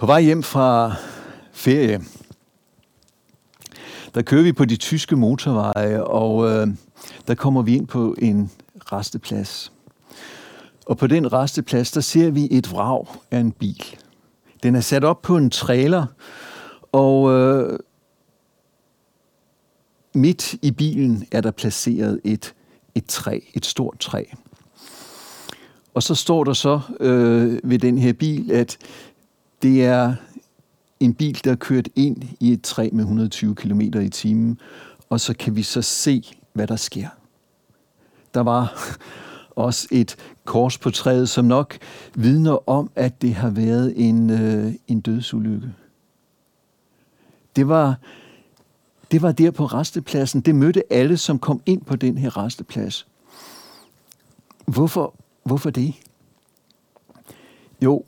På vej hjem fra ferie, der kører vi på de tyske motorveje, og øh, der kommer vi ind på en resteplads. Og på den resteplads, der ser vi et vrag af en bil. Den er sat op på en trailer, og øh, midt i bilen er der placeret et, et træ, et stort træ. Og så står der så øh, ved den her bil, at det er en bil, der er kørt ind i et træ med 120 km i timen, og så kan vi så se, hvad der sker. Der var også et kors på træet, som nok vidner om, at det har været en, øh, en dødsulykke. Det var, det var der på restepladsen. Det mødte alle, som kom ind på den her resteplads. Hvorfor, hvorfor det? Jo,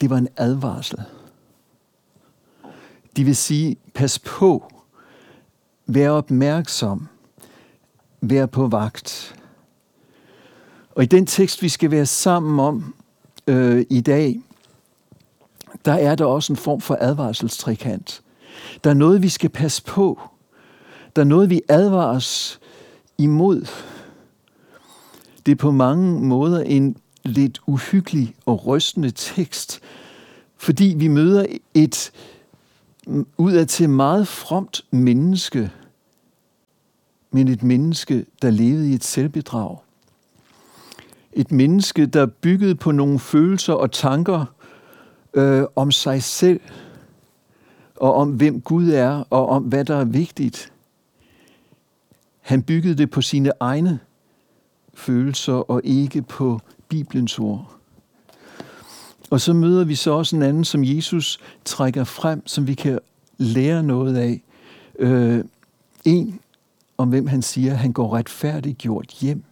det var en advarsel. De vil sige, pas på, vær opmærksom, vær på vagt. Og i den tekst, vi skal være sammen om øh, i dag, der er der også en form for advarselstrikant. Der er noget, vi skal passe på. Der er noget, vi advares imod. Det er på mange måder en lidt uhyggelig og rystende tekst, fordi vi møder et udadtil meget fromt menneske, men et menneske, der levede i et selvbedrag. Et menneske, der byggede på nogle følelser og tanker øh, om sig selv, og om hvem Gud er, og om hvad der er vigtigt. Han byggede det på sine egne følelser, og ikke på Bibelens ord. Og så møder vi så også en anden, som Jesus trækker frem, som vi kan lære noget af. Øh, en, om hvem han siger, at han går retfærdigt gjort hjem.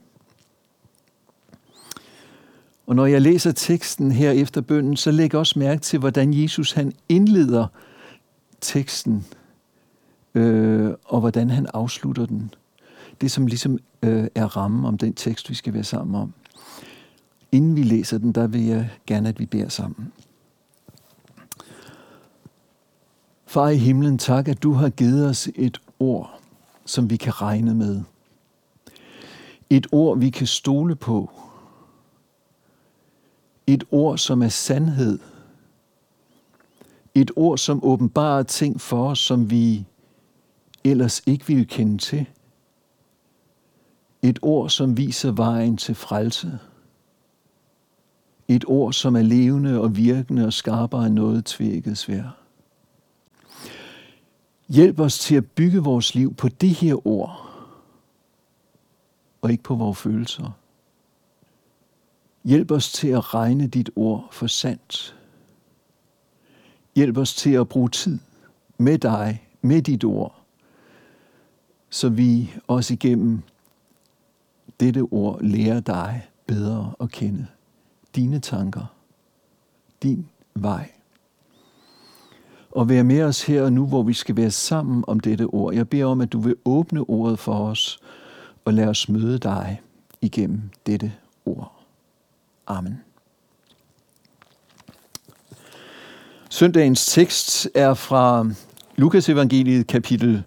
Og når jeg læser teksten her efter bønden, så lægger jeg også mærke til, hvordan Jesus han indleder teksten, øh, og hvordan han afslutter den. Det, som ligesom øh, er rammen om den tekst, vi skal være sammen om. Inden vi læser den, der vil jeg gerne, at vi beder sammen. Far i himlen, tak, at du har givet os et ord, som vi kan regne med. Et ord, vi kan stole på. Et ord, som er sandhed. Et ord, som åbenbarer ting for os, som vi ellers ikke ville kende til. Et ord, som viser vejen til frelse. Et ord, som er levende og virkende og skarpere end noget tvækket svær. Hjælp os til at bygge vores liv på det her ord, og ikke på vores følelser. Hjælp os til at regne dit ord for sandt. Hjælp os til at bruge tid med dig, med dit ord, så vi også igennem dette ord lærer dig bedre at kende dine tanker, din vej. Og vær med os her og nu, hvor vi skal være sammen om dette ord. Jeg beder om, at du vil åbne ordet for os og lad os møde dig igennem dette ord. Amen. Søndagens tekst er fra Lukas evangeliet kapitel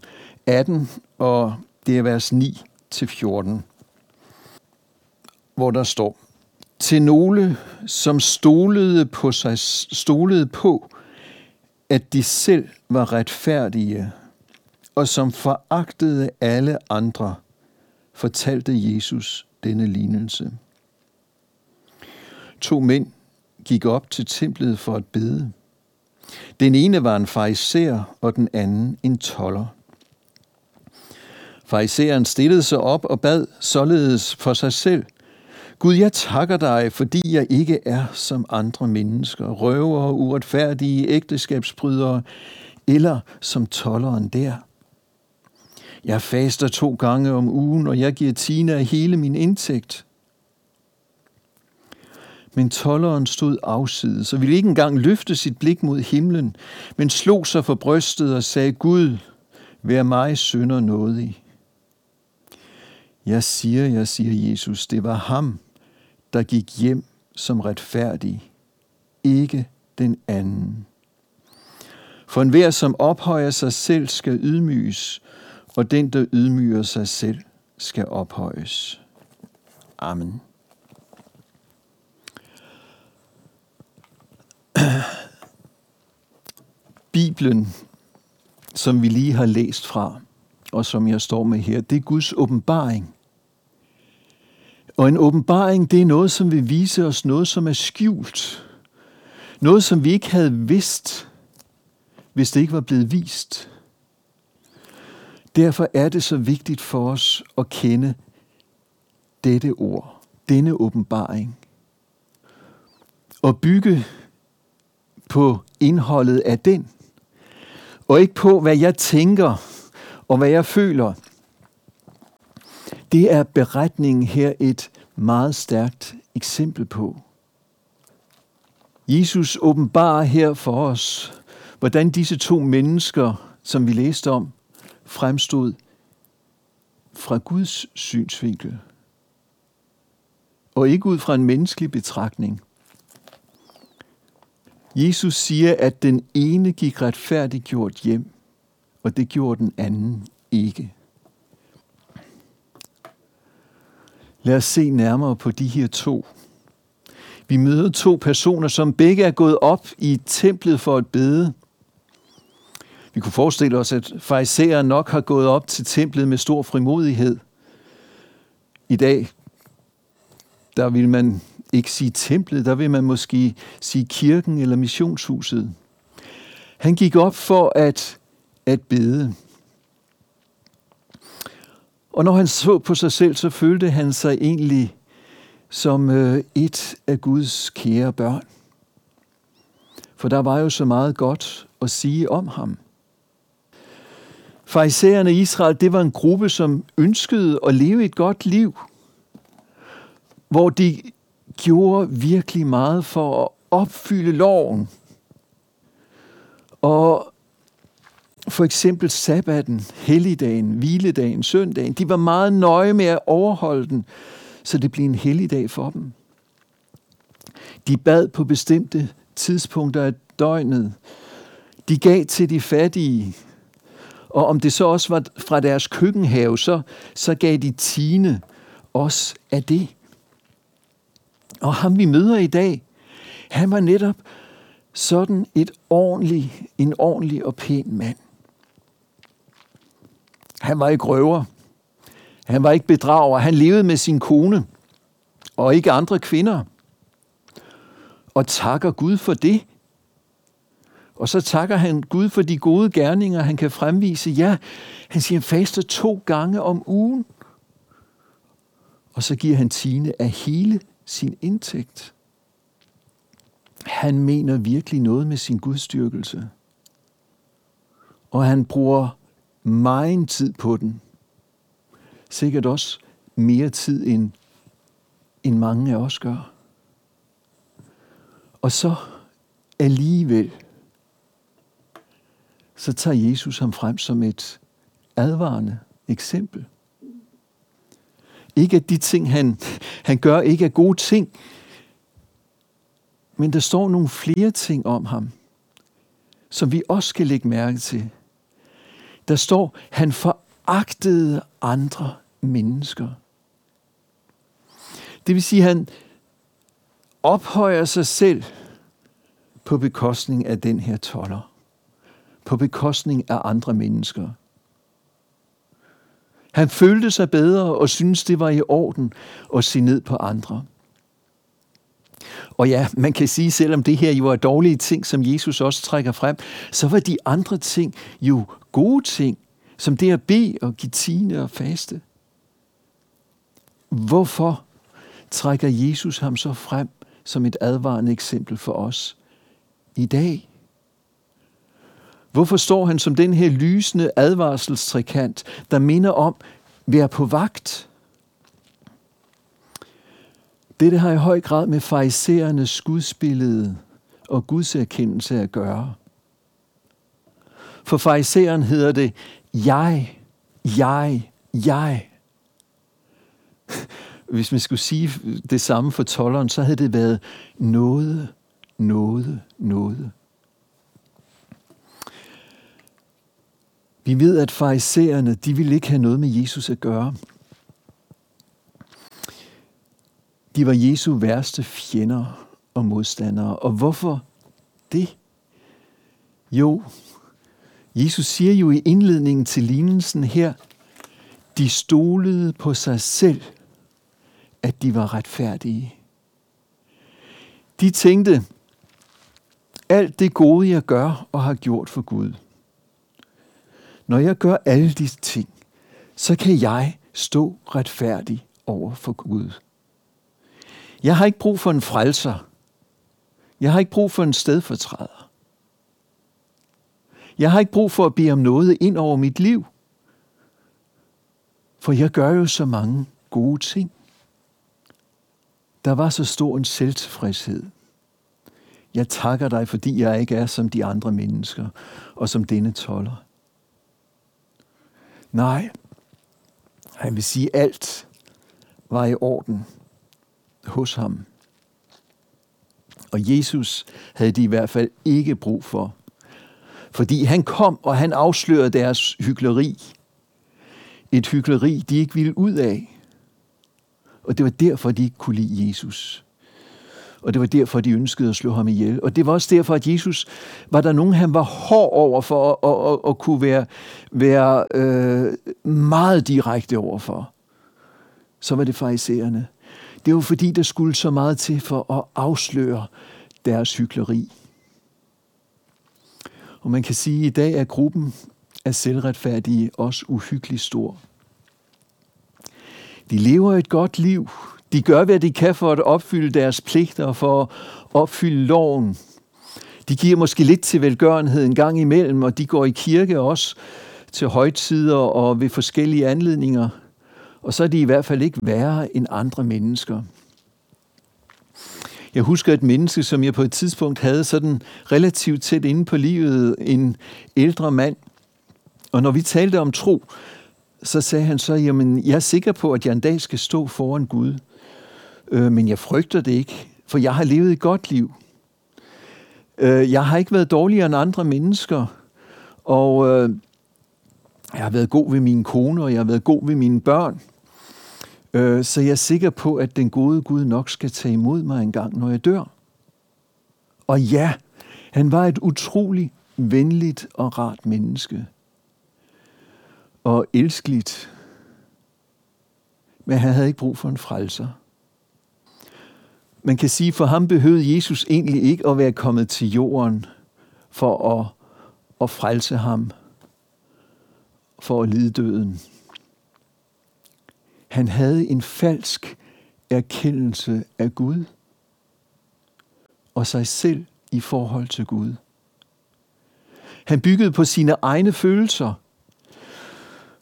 18, og det er vers 9 til 14, hvor der står, til nogle, som stolede på sig, stolede på, at de selv var retfærdige, og som foragtede alle andre, fortalte Jesus denne lignelse. To mænd gik op til templet for at bede. Den ene var en fariser, og den anden en toller. Fariseren stillede sig op og bad således for sig selv – Gud, jeg takker dig, fordi jeg ikke er som andre mennesker, røver, uretfærdige, ægteskabsbrydere, eller som tolleren der. Jeg faster to gange om ugen, og jeg giver Tina hele min indtægt. Men tolleren stod afsides så ville ikke engang løfte sit blik mod himlen, men slog sig for brystet og sagde, Gud, vær mig synder nådig. Jeg siger, jeg siger Jesus, det var ham, der gik hjem som retfærdig, ikke den anden. For enhver, som ophøjer sig selv, skal ydmyges, og den, der ydmyger sig selv, skal ophøjes. Amen. Bibelen, som vi lige har læst fra, og som jeg står med her, det er Guds åbenbaring. Og en åbenbaring, det er noget, som vil vise os noget, som er skjult. Noget, som vi ikke havde vidst, hvis det ikke var blevet vist. Derfor er det så vigtigt for os at kende dette ord, denne åbenbaring, og bygge på indholdet af den, og ikke på, hvad jeg tænker og hvad jeg føler. Det er beretningen her et meget stærkt eksempel på. Jesus åbenbarer her for os, hvordan disse to mennesker, som vi læste om, fremstod fra Guds synsvinkel, og ikke ud fra en menneskelig betragtning. Jesus siger, at den ene gik retfærdiggjort hjem, og det gjorde den anden ikke. Lad os se nærmere på de her to. Vi møder to personer, som begge er gået op i templet for at bede. Vi kunne forestille os, at farisæere nok har gået op til templet med stor frimodighed. I dag, der vil man ikke sige templet, der vil man måske sige kirken eller missionshuset. Han gik op for at, at bede. Og når han så på sig selv, så følte han sig egentlig som øh, et af Guds kære børn. For der var jo så meget godt at sige om ham. Farisæerne i Israel, det var en gruppe, som ønskede at leve et godt liv, hvor de gjorde virkelig meget for at opfylde loven. Og for eksempel sabbaten, helligdagen, hviledagen, søndagen, de var meget nøje med at overholde den, så det blev en helligdag for dem. De bad på bestemte tidspunkter af døgnet. De gav til de fattige. Og om det så også var fra deres køkkenhave, så, så gav de tiende også af det. Og ham vi møder i dag, han var netop sådan et ordentlig, en ordentlig og pæn mand. Han var ikke røver. Han var ikke bedrager. Han levede med sin kone og ikke andre kvinder. Og takker Gud for det. Og så takker han Gud for de gode gerninger, han kan fremvise. Ja, han siger, han faster to gange om ugen. Og så giver han tiende af hele sin indtægt. Han mener virkelig noget med sin gudstyrkelse. Og han bruger meget tid på den. Sikkert også mere tid, end, end mange af os gør. Og så alligevel, så tager Jesus ham frem som et advarende eksempel. Ikke at de ting, han, han gør, ikke er gode ting, men der står nogle flere ting om ham, som vi også skal lægge mærke til. Der står, han foragtede andre mennesker. Det vil sige, at han ophøjer sig selv på bekostning af den her toller. På bekostning af andre mennesker. Han følte sig bedre og syntes, det var i orden at se ned på andre. Og ja, man kan sige, selvom det her jo er dårlige ting, som Jesus også trækker frem, så var de andre ting jo gode ting, som det at bede og give tiende og faste. Hvorfor trækker Jesus ham så frem som et advarende eksempel for os i dag? Hvorfor står han som den her lysende advarselstrikant, der minder om, vær på vagt? Dette har i høj grad med fariserernes gudsbillede og Guds erkendelse at gøre. For fariseren hedder det, jeg, jeg, jeg. Hvis man skulle sige det samme for tolleren, så havde det været noget, nåde, nåde. Vi ved, at farisæerne, de ville ikke have noget med Jesus at gøre. De var Jesu værste fjender og modstandere. Og hvorfor det? Jo, Jesus siger jo i indledningen til lignelsen her, de stolede på sig selv, at de var retfærdige. De tænkte, alt det gode, jeg gør og har gjort for Gud, når jeg gør alle disse ting, så kan jeg stå retfærdig over for Gud. Jeg har ikke brug for en frelser. Jeg har ikke brug for en stedfortræder. Jeg har ikke brug for at bede om noget ind over mit liv. For jeg gør jo så mange gode ting. Der var så stor en selvtilfredshed. Jeg takker dig, fordi jeg ikke er som de andre mennesker og som denne toller. Nej, han vil sige, alt var i orden hos ham. Og Jesus havde de i hvert fald ikke brug for. Fordi han kom, og han afslørede deres hykleri. Et hykleri, de ikke ville ud af. Og det var derfor, de ikke kunne lide Jesus. Og det var derfor, de ønskede at slå ham ihjel. Og det var også derfor, at Jesus, var der nogen, han var hård over for, og, og, og kunne være, være øh, meget direkte overfor. Så var det farisæerne. Det var fordi, der skulle så meget til for at afsløre deres hykleri. Og man kan sige, at i dag er gruppen af selvretfærdige også uhyggeligt stor. De lever et godt liv. De gør, hvad de kan for at opfylde deres pligter, for at opfylde loven. De giver måske lidt til velgørenhed en gang imellem, og de går i kirke også til højtider og ved forskellige anledninger. Og så er de i hvert fald ikke værre end andre mennesker. Jeg husker et menneske, som jeg på et tidspunkt havde sådan relativt tæt inde på livet, en ældre mand. Og når vi talte om tro, så sagde han så, jamen jeg er sikker på, at jeg en dag skal stå foran Gud. Øh, men jeg frygter det ikke, for jeg har levet et godt liv. Øh, jeg har ikke været dårligere end andre mennesker, og øh, jeg har været god ved min kone, og jeg har været god ved mine børn. Øh, så jeg er sikker på, at den gode Gud nok skal tage imod mig en gang, når jeg dør. Og ja, han var et utroligt venligt og rart menneske. Og elskeligt. Men han havde ikke brug for en frelser. Man kan sige, for ham behøvede Jesus egentlig ikke at være kommet til jorden for at, at frelse ham, for at lide døden. Han havde en falsk erkendelse af Gud og sig selv i forhold til Gud. Han byggede på sine egne følelser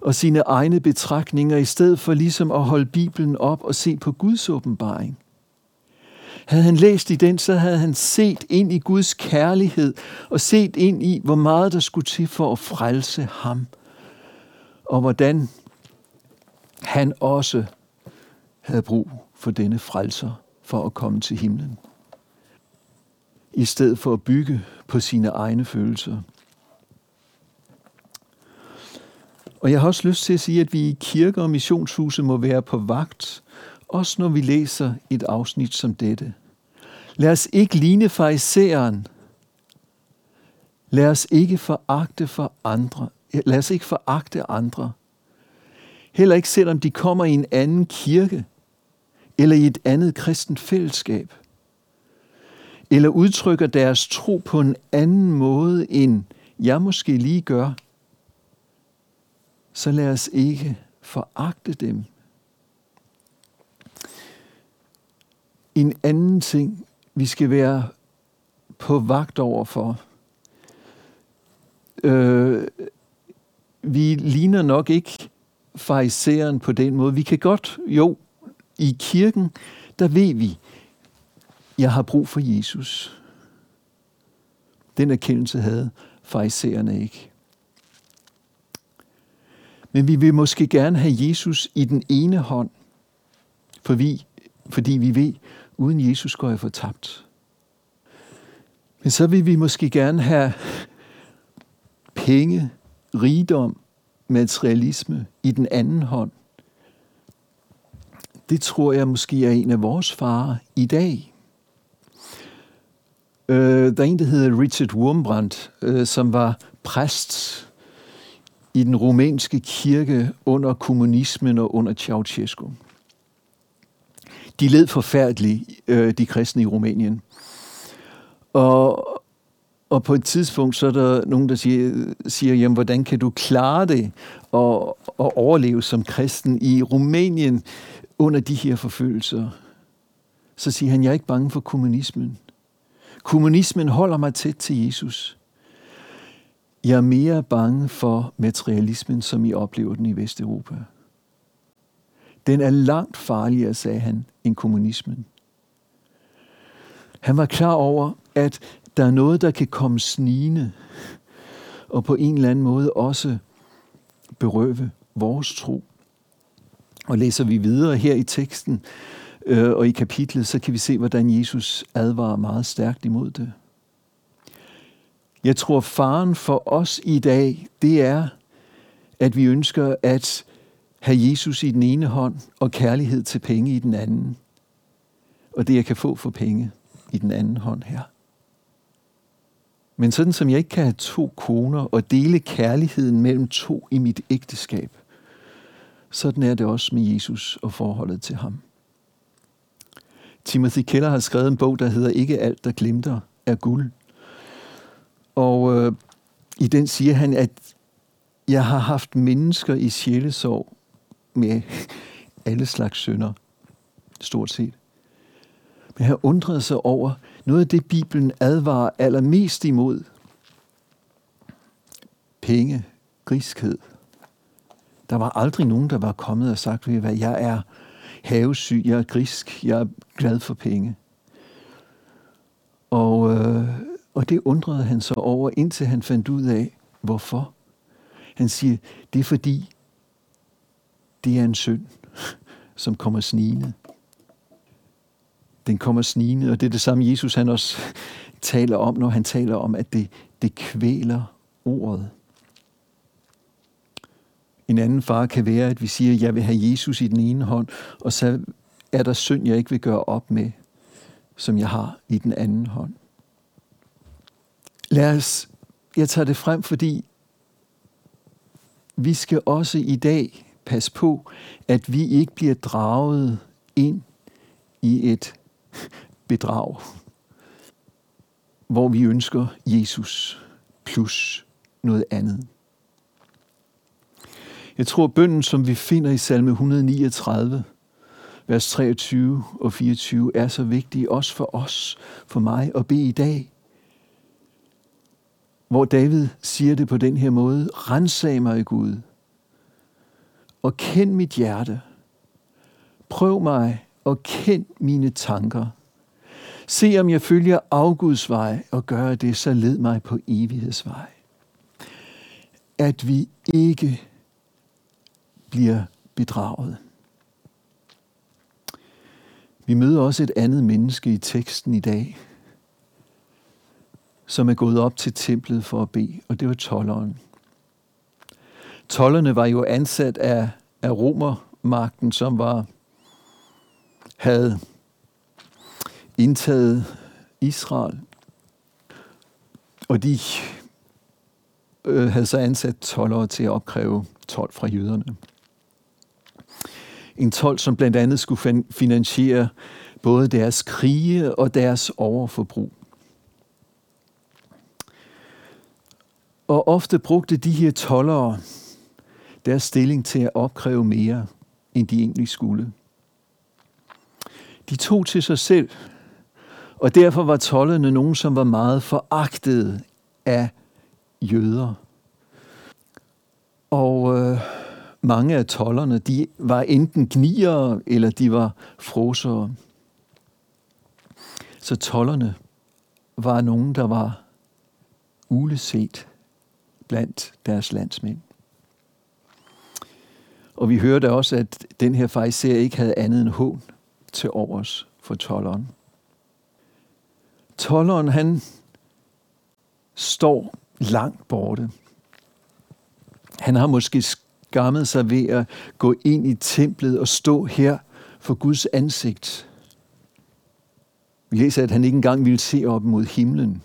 og sine egne betragtninger, i stedet for ligesom at holde Bibelen op og se på Guds åbenbaring. Havde han læst i den, så havde han set ind i Guds kærlighed og set ind i, hvor meget der skulle til for at frelse ham. Og hvordan han også havde brug for denne frelser for at komme til himlen. I stedet for at bygge på sine egne følelser. Og jeg har også lyst til at sige, at vi i kirker og missionshuse må være på vagt, også når vi læser et afsnit som dette. Lad os ikke ligne fariseren. Lad os ikke foragte for andre. Lad os ikke foragte andre. Heller ikke selvom de kommer i en anden kirke, eller i et andet kristent fællesskab, eller udtrykker deres tro på en anden måde, end jeg måske lige gør, så lad os ikke foragte dem. En anden ting, vi skal være på vagt over for. Øh, vi ligner nok ikke fariseren på den måde. Vi kan godt, jo, i kirken, der ved vi, jeg har brug for Jesus. Den erkendelse havde fariserne ikke. Men vi vil måske gerne have Jesus i den ene hånd, for vi, fordi vi ved, uden Jesus går jeg fortabt. Men så vil vi måske gerne have penge, rigdom, materialisme i den anden hånd. Det tror jeg måske er en af vores farer i dag. Øh, der er en, der hedder Richard Wurmbrandt, øh, som var præst i den rumænske kirke under kommunismen og under Ceausescu. De led forfærdeligt, øh, de kristne i Rumænien. Og, og på et tidspunkt, så er der nogen, der siger, siger jamen, hvordan kan du klare det og, og overleve som kristen i Rumænien under de her forfølgelser? Så siger han, jeg er ikke bange for kommunismen. Kommunismen holder mig tæt til Jesus. Jeg er mere bange for materialismen, som I oplever den i Vesteuropa. Den er langt farligere, sagde han, end kommunismen. Han var klar over, at der er noget, der kan komme snigende, og på en eller anden måde også berøve vores tro. Og læser vi videre her i teksten øh, og i kapitlet, så kan vi se, hvordan Jesus advarer meget stærkt imod det. Jeg tror, faren for os i dag, det er, at vi ønsker at have Jesus i den ene hånd og kærlighed til penge i den anden. Og det, jeg kan få for penge i den anden hånd her. Men sådan som jeg ikke kan have to koner og dele kærligheden mellem to i mit ægteskab, sådan er det også med Jesus og forholdet til ham. Timothy Keller har skrevet en bog, der hedder Ikke alt, der glimter, er guld. Og øh, i den siger han, at jeg har haft mennesker i sjælesorg med alle slags sønder, stort set. Men han undrede sig over noget af det, Bibelen advarer allermest imod. Penge, griskhed. Der var aldrig nogen, der var kommet og sagt, hvad jeg er havesyg, jeg er grisk, jeg er glad for penge. Og, øh, og det undrede han sig over, indtil han fandt ud af, hvorfor. Han siger, det er fordi, det er en synd, som kommer snigende. Den kommer snigende, og det er det samme, Jesus han også taler om, når han taler om, at det, det kvæler ordet. En anden far kan være, at vi siger, at jeg vil have Jesus i den ene hånd, og så er der synd, jeg ikke vil gøre op med, som jeg har i den anden hånd. Lad os, jeg tager det frem, fordi vi skal også i dag passe på, at vi ikke bliver draget ind i et bedrag, hvor vi ønsker Jesus plus noget andet. Jeg tror, at bønden, som vi finder i salme 139, vers 23 og 24, er så vigtig også for os, for mig at bede i dag. Hvor David siger det på den her måde, rensag mig, Gud, og kend mit hjerte. Prøv mig og kend mine tanker. Se om jeg følger afguds vej og gør det, så led mig på evighedsvej. At vi ikke bliver bedraget. Vi møder også et andet menneske i teksten i dag, som er gået op til templet for at bede, og det var tolleren. Tollerne var jo ansat af, af romermagten, som var havde indtaget Israel, og de øh, havde så ansat tollere til at opkræve tolv fra jøderne. En tolv, som blandt andet skulle finansiere både deres krige og deres overforbrug. Og ofte brugte de her tollere deres stilling til at opkræve mere, end de egentlig skulle. De tog til sig selv, og derfor var tollerne nogen, som var meget foragtet af jøder. Og øh, mange af tollerne, de var enten gniere, eller de var frosere. Så tollerne var nogen, der var uleset blandt deres landsmænd. Og vi hørte også, at den her fejser ikke havde andet end hån til overs for tolleren. Tolleren, han står langt borte. Han har måske skammet sig ved at gå ind i templet og stå her for Guds ansigt. Vi læser, at han ikke engang ville se op mod himlen.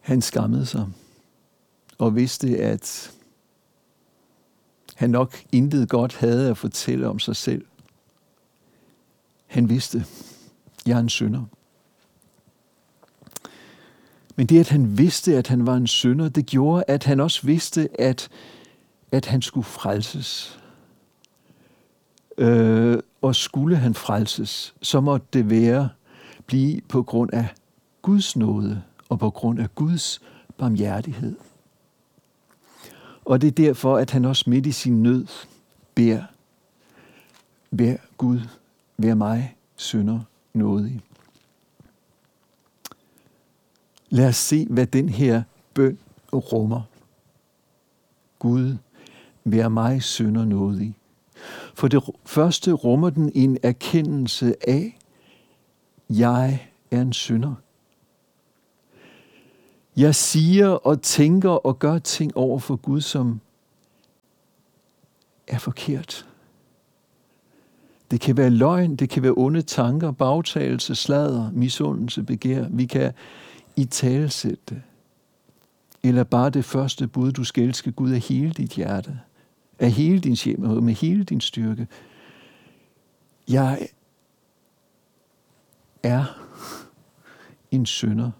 Han skammede sig og vidste, at han nok intet godt havde at fortælle om sig selv. Han vidste, jeg er en synder. Men det, at han vidste, at han var en synder, det gjorde, at han også vidste, at, at han skulle frelses. Øh, og skulle han frelses, så måtte det være blive på grund af Guds nåde og på grund af Guds barmhjertighed. Og det er derfor, at han også midt i sin nød beder, vær Gud, vær mig, synder, nådig. Lad os se, hvad den her bøn rummer. Gud, vær mig, synder, nådig. For det første rummer den en erkendelse af, jeg er en synder. Jeg siger og tænker og gør ting over for Gud, som er forkert. Det kan være løgn, det kan være onde tanker, bagtagelse, sladder, misundelse, begær. Vi kan i talsætte det. Eller bare det første bud, du skal elske Gud af hele dit hjerte, af hele din sjæl og med hele din styrke. Jeg er en sønder.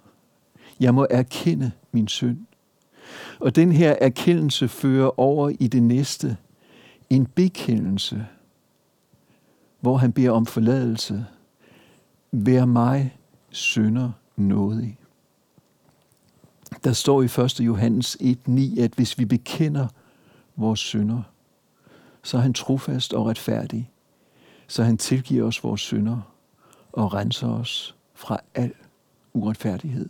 Jeg må erkende min synd. Og den her erkendelse fører over i det næste, en bekendelse, hvor han beder om forladelse. Vær mig synder nådig. Der står i 1. Johannes 1.9, at hvis vi bekender vores synder, så er han trofast og retfærdig, så han tilgiver os vores synder og renser os fra al uretfærdighed.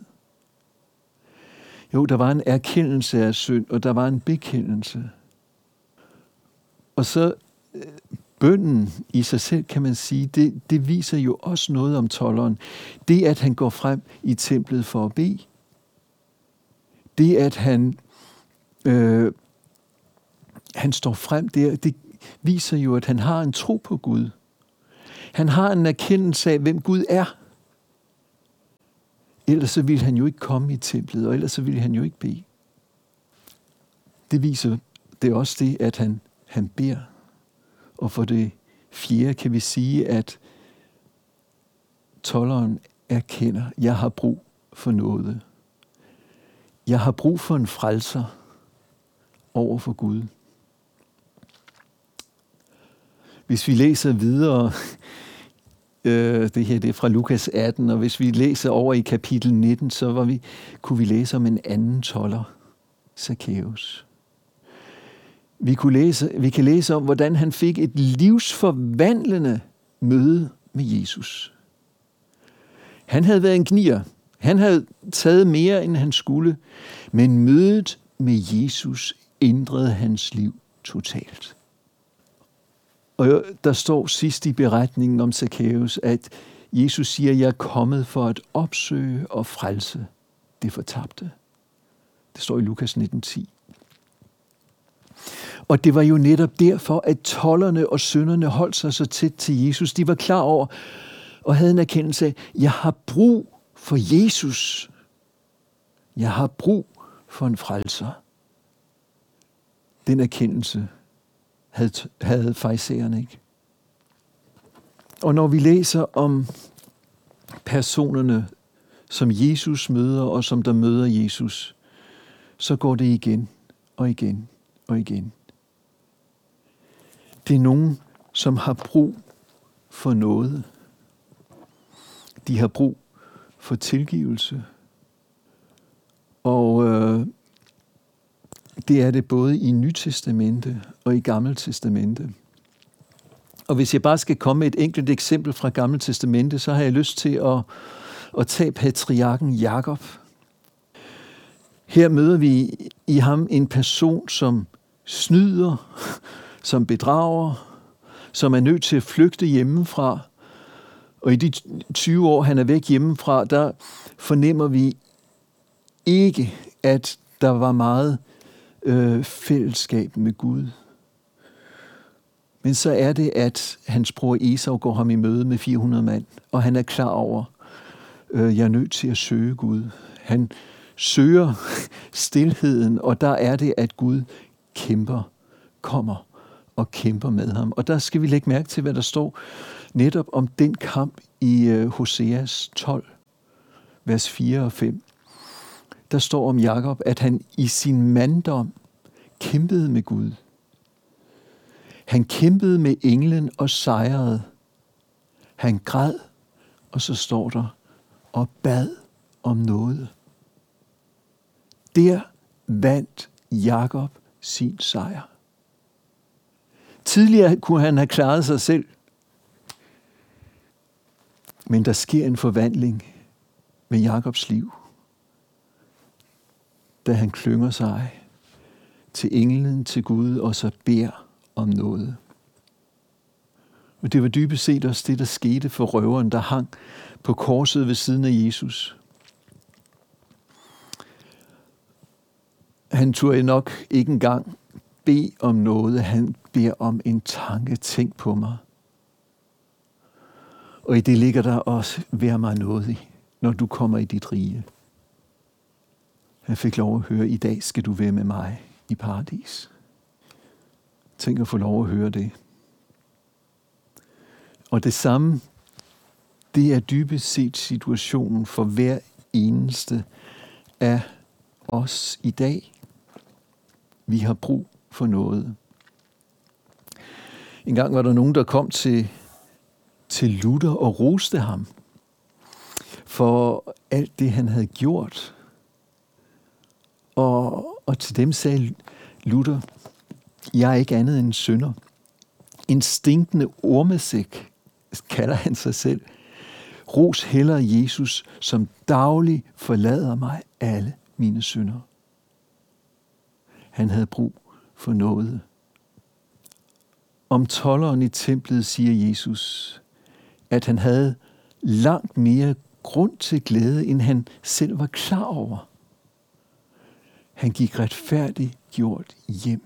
Jo, der var en erkendelse af synd, og der var en bekendelse. Og så øh, bønden i sig selv, kan man sige, det, det viser jo også noget om tolleren. Det, at han går frem i templet for at bede. Det, at han, øh, han står frem der, det viser jo, at han har en tro på Gud. Han har en erkendelse af, hvem Gud er. Ellers så ville han jo ikke komme i templet, og ellers så ville han jo ikke bede. Det viser det er også det, at han, han beder. Og for det fjerde kan vi sige, at tolleren erkender, jeg har brug for noget. Jeg har brug for en frelser over for Gud. Hvis vi læser videre Øh, det her det er fra Lukas 18, og hvis vi læser over i kapitel 19, så var vi, kunne vi læse om en anden toller, Zacchaeus. Vi, kunne læse, vi kan læse om, hvordan han fik et livsforvandlende møde med Jesus. Han havde været en gnier. Han havde taget mere, end han skulle. Men mødet med Jesus ændrede hans liv totalt. Og der står sidst i beretningen om Zacchaeus, at Jesus siger, jeg er kommet for at opsøge og frelse det fortabte. Det står i Lukas 19.10. Og det var jo netop derfor, at tollerne og sønderne holdt sig så tæt til Jesus. De var klar over og havde en erkendelse af, jeg har brug for Jesus. Jeg har brug for en frelser. Den erkendelse havde, havde fejseren ikke. Og når vi læser om personerne, som Jesus møder, og som der møder Jesus, så går det igen og igen og igen. Det er nogen, som har brug for noget. De har brug for tilgivelse. Og øh, det er det både i Nytestamente og i Gamle Testamente. Og hvis jeg bare skal komme med et enkelt eksempel fra Gamle Testamente, så har jeg lyst til at, at tage patriarken Jakob. Her møder vi i ham en person, som snyder, som bedrager, som er nødt til at flygte hjemmefra, Og i de 20 år, han er væk hjemmefra, der fornemmer vi ikke, at der var meget øh, fællesskab med Gud. Men så er det, at hans bror Esau går ham i møde med 400 mand, og han er klar over, øh, jeg er nødt til at søge Gud. Han søger stillheden, og der er det, at Gud kæmper, kommer og kæmper med ham. Og der skal vi lægge mærke til, hvad der står netop om den kamp i øh, Hoseas 12, vers 4 og 5. Der står om Jakob, at han i sin manddom kæmpede med Gud. Han kæmpede med englen og sejrede. Han græd, og så står der, og bad om noget. Der vandt Jakob sin sejr. Tidligere kunne han have klaret sig selv, men der sker en forvandling med Jakobs liv, da han klynger sig til englen, til Gud, og så beder om noget. Og det var dybest set også det, der skete for røveren, der hang på korset ved siden af Jesus. Han turde nok ikke engang bede om noget. Han beder om en tanke. Tænk på mig. Og i det ligger der også, vær mig nådig, når du kommer i dit rige. Han fik lov at høre, i dag skal du være med mig i paradis. Tænk at få lov at høre det. Og det samme, det er dybest set situationen for hver eneste af os i dag. Vi har brug for noget. En gang var der nogen, der kom til, til Luther og roste ham for alt det, han havde gjort. Og, og til dem sagde Luther, jeg er ikke andet end en synder. En stinkende ormesæk, kalder han sig selv. Ros heller Jesus, som daglig forlader mig alle mine synder. Han havde brug for noget. Om tolleren i templet siger Jesus, at han havde langt mere grund til glæde, end han selv var klar over. Han gik retfærdigt gjort hjem.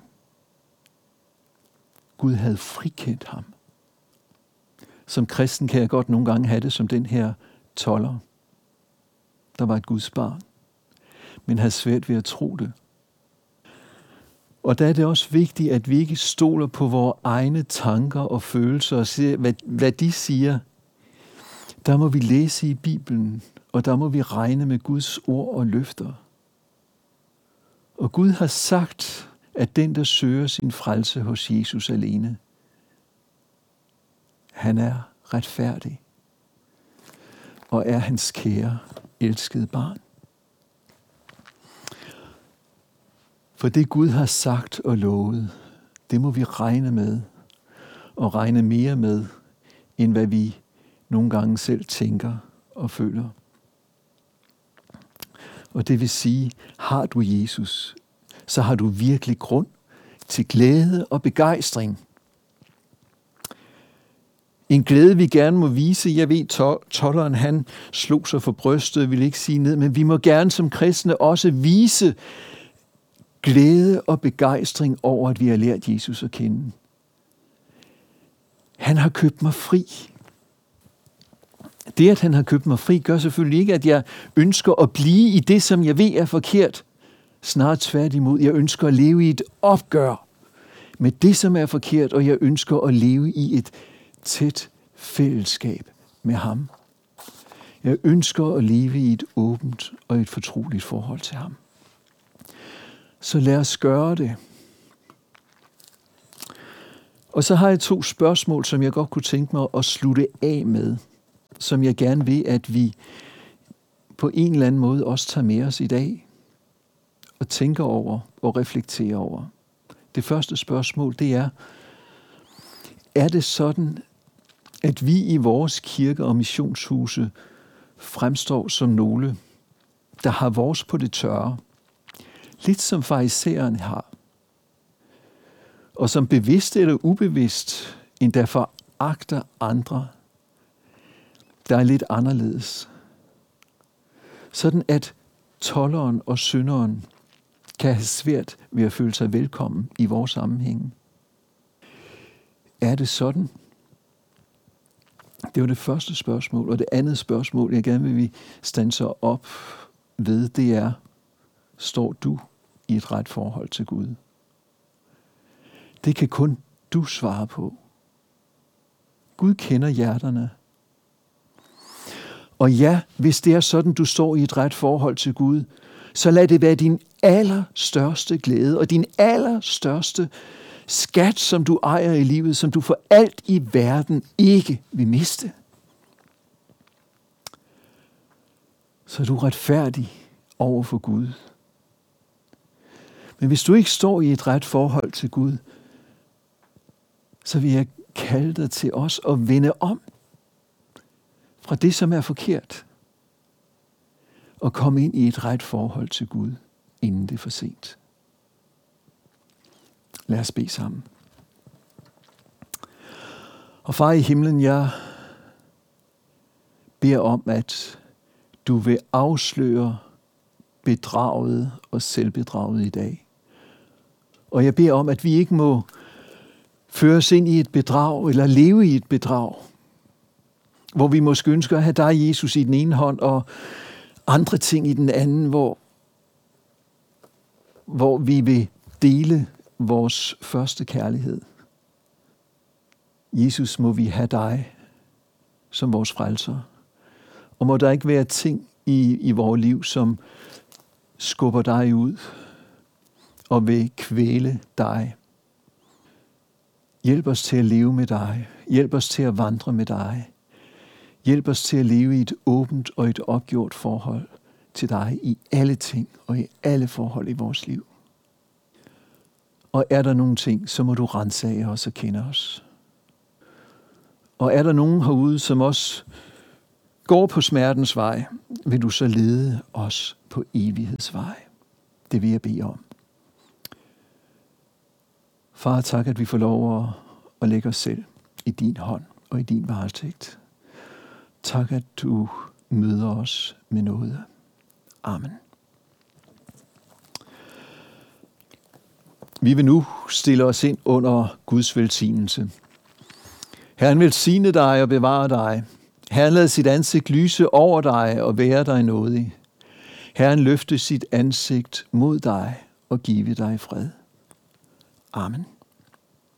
Gud havde frikendt ham. Som kristen kan jeg godt nogle gange have det som den her toller, der var et Guds barn, men havde svært ved at tro det. Og der er det også vigtigt, at vi ikke stoler på vores egne tanker og følelser og ser, hvad, hvad de siger. Der må vi læse i Bibelen, og der må vi regne med Guds ord og løfter. Og Gud har sagt, at den, der søger sin frelse hos Jesus alene, han er retfærdig og er hans kære, elskede barn. For det Gud har sagt og lovet, det må vi regne med, og regne mere med, end hvad vi nogle gange selv tænker og føler. Og det vil sige, har du Jesus, så har du virkelig grund til glæde og begejstring. En glæde, vi gerne må vise. Jeg ved, tolleren han slog sig for brystet, vil ikke sige ned, men vi må gerne som kristne også vise glæde og begejstring over, at vi har lært Jesus at kende. Han har købt mig fri. Det, at han har købt mig fri, gør selvfølgelig ikke, at jeg ønsker at blive i det, som jeg ved er forkert. Snart tværtimod, jeg ønsker at leve i et opgør med det, som er forkert, og jeg ønsker at leve i et tæt fællesskab med ham. Jeg ønsker at leve i et åbent og et fortroligt forhold til ham. Så lad os gøre det. Og så har jeg to spørgsmål, som jeg godt kunne tænke mig at slutte af med, som jeg gerne vil, at vi på en eller anden måde også tager med os i dag og tænker over og reflekterer over. Det første spørgsmål, det er, er det sådan, at vi i vores kirke og missionshuse fremstår som nogle, der har vores på det tørre, lidt som fariseren har, og som bevidst eller ubevidst endda foragter andre, der er lidt anderledes. Sådan at tolleren og synderen kan have svært ved at føle sig velkommen i vores sammenhæng. Er det sådan? Det var det første spørgsmål. Og det andet spørgsmål, jeg gerne vil vi stanser op ved, det er, står du i et ret forhold til Gud? Det kan kun du svare på. Gud kender hjerterne. Og ja, hvis det er sådan, du står i et ret forhold til Gud, så lad det være din allerstørste glæde og din allerstørste skat, som du ejer i livet, som du for alt i verden ikke vil miste. Så er du retfærdig over for Gud. Men hvis du ikke står i et ret forhold til Gud, så vil jeg kalde dig til os at vende om fra det, som er forkert, og komme ind i et ret forhold til Gud, inden det er for sent. Lad os bede sammen. Og far i himlen, jeg beder om, at du vil afsløre bedraget og selvbedraget i dag. Og jeg beder om, at vi ikke må føres ind i et bedrag eller leve i et bedrag, hvor vi måske ønsker at have dig, Jesus, i den ene hånd og andre ting i den anden, hvor, hvor vi vil dele vores første kærlighed. Jesus, må vi have dig som vores frelser. Og må der ikke være ting i, i vores liv, som skubber dig ud og vil kvæle dig. Hjælp os til at leve med dig. Hjælp os til at vandre med dig. Hjælp os til at leve i et åbent og et opgjort forhold til dig i alle ting og i alle forhold i vores liv. Og er der nogle ting, så må du af os og kende os. Og er der nogen herude, som også går på smertens vej, vil du så lede os på evighedsvej. Det vil jeg bede om. Far, tak, at vi får lov at, at lægge os selv i din hånd og i din varetægt. Tak, at du møder os med noget. Amen. Vi vil nu stille os ind under Guds velsignelse. Herren velsigne dig og bevare dig. Herren lad sit ansigt lyse over dig og være dig nådig. Herren løfte sit ansigt mod dig og give dig fred. Amen.